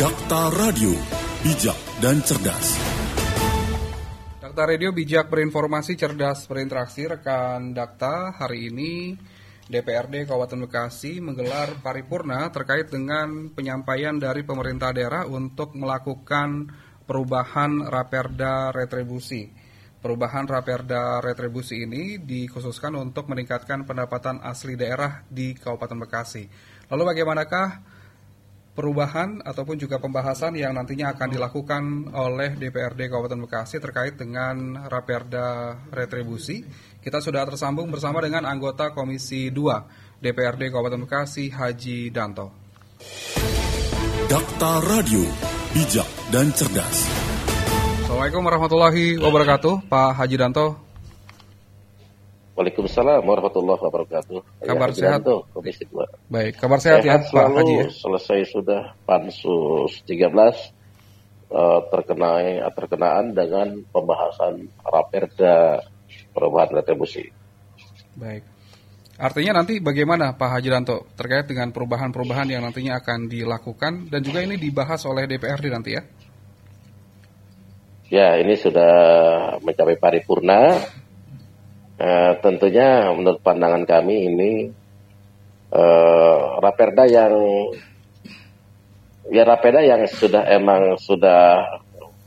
Dakta Radio, bijak dan cerdas. Dakta Radio bijak berinformasi cerdas berinteraksi rekan Dakta hari ini DPRD Kabupaten Bekasi menggelar paripurna terkait dengan penyampaian dari pemerintah daerah untuk melakukan perubahan raperda retribusi. Perubahan raperda retribusi ini dikhususkan untuk meningkatkan pendapatan asli daerah di Kabupaten Bekasi. Lalu bagaimanakah perubahan ataupun juga pembahasan yang nantinya akan dilakukan oleh DPRD Kabupaten Bekasi terkait dengan raperda retribusi? Kita sudah tersambung bersama dengan anggota Komisi 2 DPRD Kabupaten Bekasi, Haji Danto. Dakta Radio, bijak dan cerdas. Assalamualaikum warahmatullahi wabarakatuh, Pak Haji Danto. Waalaikumsalam warahmatullahi wabarakatuh. Kabar ya, sehat? Danto, Komisi 2. Baik, kabar sehat, ya, Pak selalu, Haji. Ya? Selesai sudah pansus 13 uh, terkena terkenaan dengan pembahasan raperda perubahan retribusi. Baik. Artinya nanti bagaimana Pak Haji Danto terkait dengan perubahan-perubahan yang nantinya akan dilakukan dan juga ini dibahas oleh DPRD nanti ya? Ya, ini sudah mencapai paripurna. Uh, tentunya menurut pandangan kami ini uh, raperda yang ya raperda yang sudah emang sudah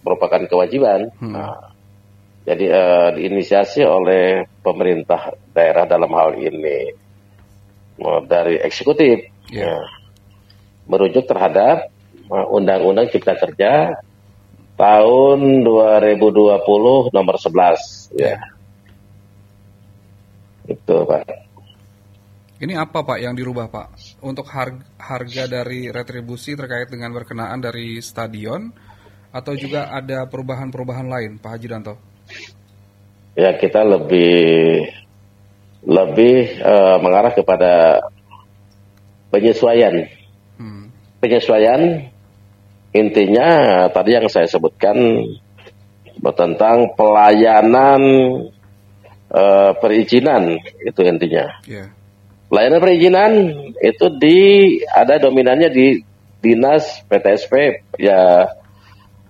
merupakan kewajiban. Hmm. Nah, jadi uh, diinisiasi oleh pemerintah daerah dalam hal ini uh, dari eksekutif Ya. ya, merujuk terhadap uh, Undang-Undang Cipta Kerja tahun 2020 nomor 11 ya. Itu Pak. Ini apa Pak yang dirubah Pak? Untuk harga, harga dari retribusi terkait dengan berkenaan dari stadion atau juga ada perubahan-perubahan lain Pak Haji Danto? Ya kita lebih lebih uh, mengarah kepada penyesuaian. Hmm. Penyesuaian intinya tadi yang saya sebutkan tentang pelayanan uh, perizinan itu intinya. Ya. Pelayanan perizinan itu di ada dominannya di dinas PTSP ya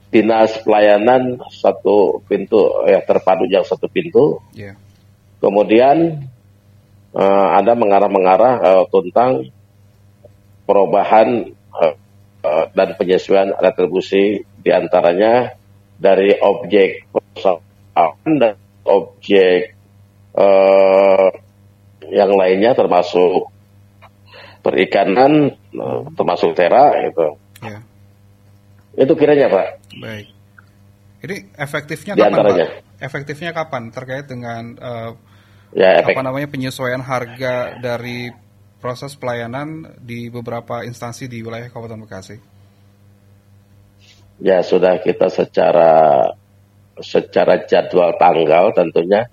dinas pelayanan satu pintu ya terpadu yang satu pintu. Ya. Kemudian uh, ada mengarah-mengarah uh, tentang perubahan uh, uh, dan penyesuaian retribusi di antaranya dari objek perusahaan dan objek uh, yang lainnya termasuk perikanan uh, termasuk tera itu Ya. itu kiranya pak Baik. Ini efektifnya Di kapan antaranya. Pak? Efektifnya kapan terkait dengan eh, ya efek apa namanya penyesuaian harga dari proses pelayanan di beberapa instansi di wilayah Kabupaten Bekasi? ya sudah kita secara secara jadwal tanggal tentunya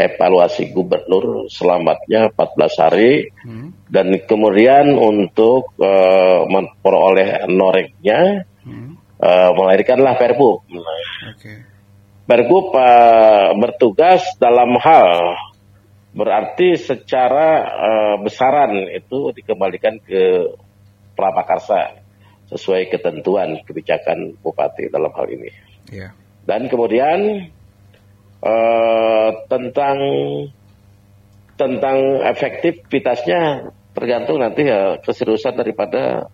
evaluasi gubernur selamatnya 14 hari Hmm. dan kemudian untuk eh, memperoleh noreknya Hmm. eh, melahirkanlah Perpu. Oke. Perpu eh, bertugas dalam hal berarti secara eh, besaran itu dikembalikan ke Prapakarsa sesuai ketentuan kebijakan bupati dalam hal ini. Iya. Dan kemudian eh, tentang tentang efektivitasnya tergantung nanti ya keseriusan daripada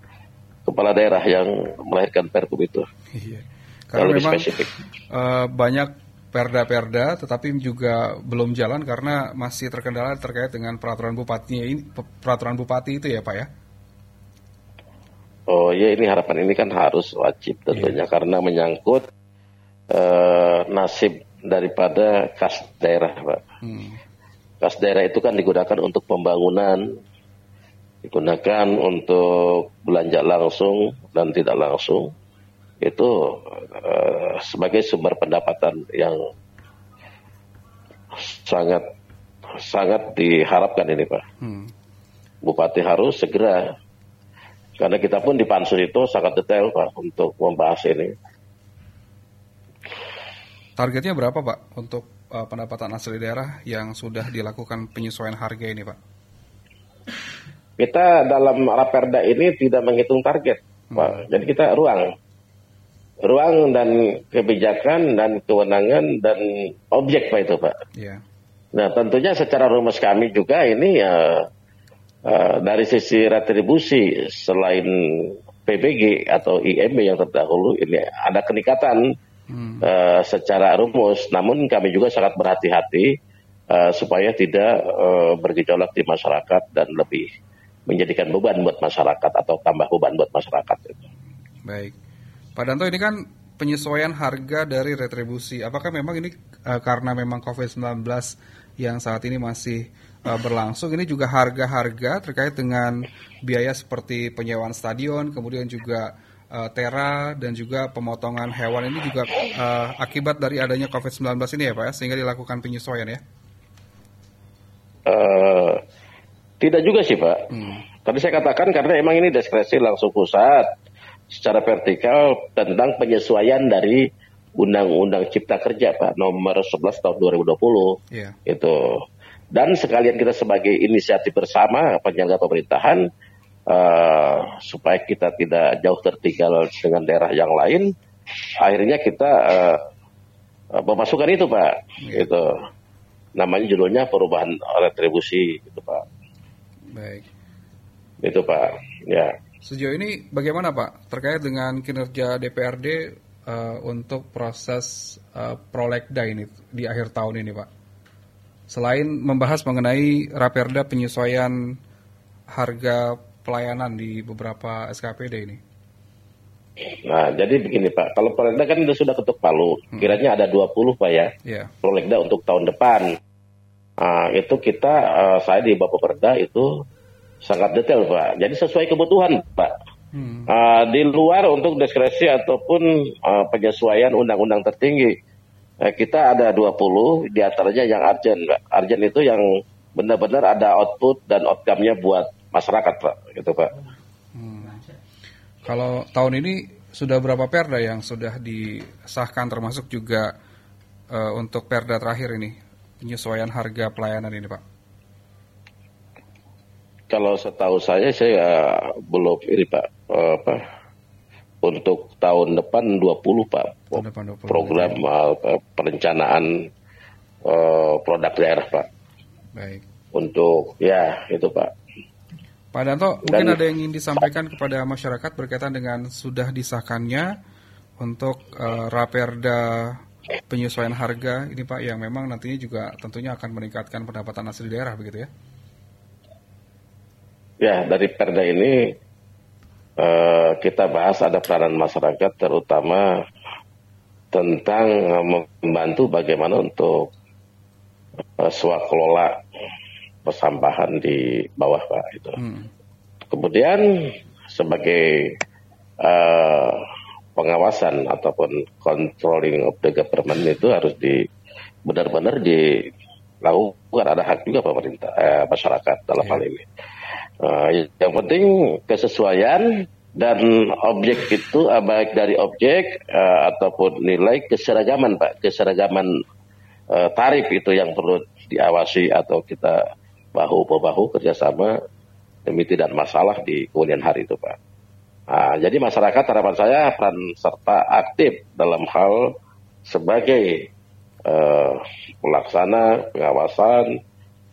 kepala daerah yang melahirkan perpu itu. Iya. Kalau Karena lebih memang spesifik. eh, banyak perda-perda tetapi juga belum jalan karena masih terkendala terkait dengan peraturan bupatinya ini peraturan bupati itu ya Pak ya. Oh iya ini harapan ini kan harus wajib tentunya karena menyangkut eh, nasib daripada kas daerah, Pak. Hmm. Kas daerah itu kan digunakan untuk pembangunan, digunakan untuk belanja langsung dan tidak langsung. Itu eh, sebagai sumber pendapatan yang sangat sangat diharapkan ini, Pak. Hmm. Bupati harus segera karena kita pun di pansus itu sangat detail Pak untuk membahas ini. Targetnya berapa Pak untuk eh, pendapatan asli daerah yang sudah dilakukan penyesuaian harga ini Pak? Kita dalam raperda ini tidak menghitung target. Pak. Jadi kita ruang, ruang dan kebijakan dan kewenangan dan objek Pak itu Pak. Iya. Nah tentunya secara rumus kami juga ini ya uh, dari sisi retribusi selain PBG atau IMB yang terdahulu ini ada keningkatan hmm. uh, secara rumus. Namun kami juga sangat berhati-hati uh, supaya tidak uh, bergejolak di masyarakat dan lebih menjadikan beban buat masyarakat atau tambah beban buat masyarakat. Baik, Pak Danto ini kan penyesuaian harga dari retribusi. Apakah memang ini uh, karena memang COVID-19 yang saat ini masih uh, berlangsung ini juga harga-harga terkait dengan biaya seperti penyewaan stadion, kemudian juga uh, tera dan juga pemotongan hewan ini juga uh, akibat dari adanya COVID-19 ini ya Pak ya, sehingga dilakukan penyesuaian ya? Uh, tidak juga sih Pak. Hmm. Tadi saya katakan karena emang ini diskresi langsung pusat secara vertikal tentang penyesuaian dari Undang-Undang Cipta Kerja Pak nomor 11 tahun 2020 yeah. itu dan sekalian kita sebagai inisiatif bersama penyelenggara pemerintahan uh, supaya kita tidak jauh tertinggal dengan daerah yang lain akhirnya kita uh, memasukkan itu pak. Yeah. itu namanya judulnya perubahan retribusi itu pak. Baik. Itu pak. Ya. Sejauh ini bagaimana pak terkait dengan kinerja DPRD uh, untuk proses uh, prolegda ini di akhir tahun ini pak? Selain membahas mengenai raperda penyesuaian harga pelayanan di beberapa SKPD ini. Nah, jadi begini Pak, kalau Prolegda kan sudah ketuk palu, hmm. kiranya ada 20 Pak ya, yeah. Prolegda untuk tahun depan. Nah, itu kita, uh, saya di Bapak Perda itu sangat detail Pak, jadi sesuai kebutuhan Pak. Hmm. Uh, di luar untuk diskresi ataupun uh, penyesuaian undang-undang tertinggi Nah, kita ada 20 di antaranya yang arjen, Pak. Arjen itu yang benar-benar ada output dan outcome-nya buat masyarakat, Pak. Gitu, Pak. Hmm. Kalau tahun ini sudah berapa perda yang sudah disahkan termasuk juga uh, untuk perda terakhir ini penyesuaian harga pelayanan ini, Pak? Kalau setahu saya saya belum ini Pak uh, apa untuk tahun depan 20 Pak. Tahun depan 20, program uh, perencanaan uh, produk daerah Pak. Baik. Untuk ya itu Pak. Pak Danto, Dan, mungkin ada yang ingin disampaikan kepada masyarakat berkaitan dengan sudah disahkannya untuk uh, raperda penyesuaian harga ini Pak yang memang nantinya juga tentunya akan meningkatkan pendapatan asli daerah begitu ya? Ya, dari perda ini uh, kita bahas ada peranan masyarakat terutama tentang uh, membantu bagaimana untuk uh, swakelola persampahan di bawah pak itu. Hmm. Kemudian sebagai uh, pengawasan ataupun controlling of the government itu harus di benar-benar dilakukan ada hak juga pemerintah eh, masyarakat dalam yeah. hal ini. Uh, yang penting kesesuaian dan objek itu uh, baik dari objek uh, ataupun nilai keseragaman pak keseragaman uh, tarif itu yang perlu diawasi atau kita bahu bahu kerjasama demi tidak masalah di kemudian hari itu pak. Nah, jadi masyarakat harapan saya peran serta aktif dalam hal sebagai uh, pelaksana pengawasan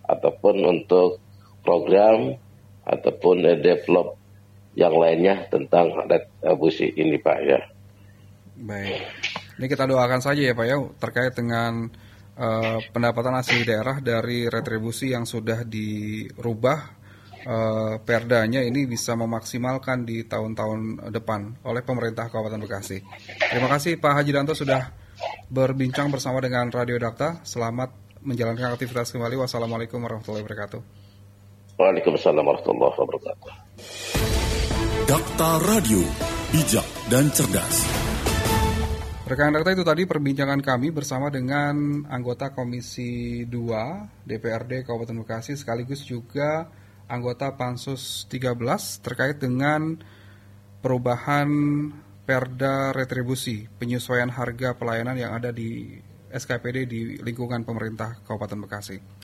ataupun untuk program ataupun uh, develop yang lainnya tentang retribusi ini Pak ya. Baik. Ini kita doakan saja ya Pak ya terkait dengan uh, pendapatan asli daerah dari retribusi yang sudah dirubah uh, perdanya ini bisa memaksimalkan di tahun-tahun depan oleh pemerintah Kabupaten Bekasi. Terima kasih Pak Haji Danto sudah berbincang bersama dengan Radio Dakta. Selamat menjalankan aktivitas kembali. Wassalamualaikum warahmatullahi wabarakatuh. Waalaikumsalam warahmatullahi wabarakatuh. Dakta Radio, bijak dan cerdas. Rekan Dakta itu tadi perbincangan kami bersama dengan anggota Komisi 2 DPRD Kabupaten Bekasi sekaligus juga anggota Pansus 13 terkait dengan perubahan perda retribusi penyesuaian harga pelayanan yang ada di SKPD di lingkungan pemerintah Kabupaten Bekasi.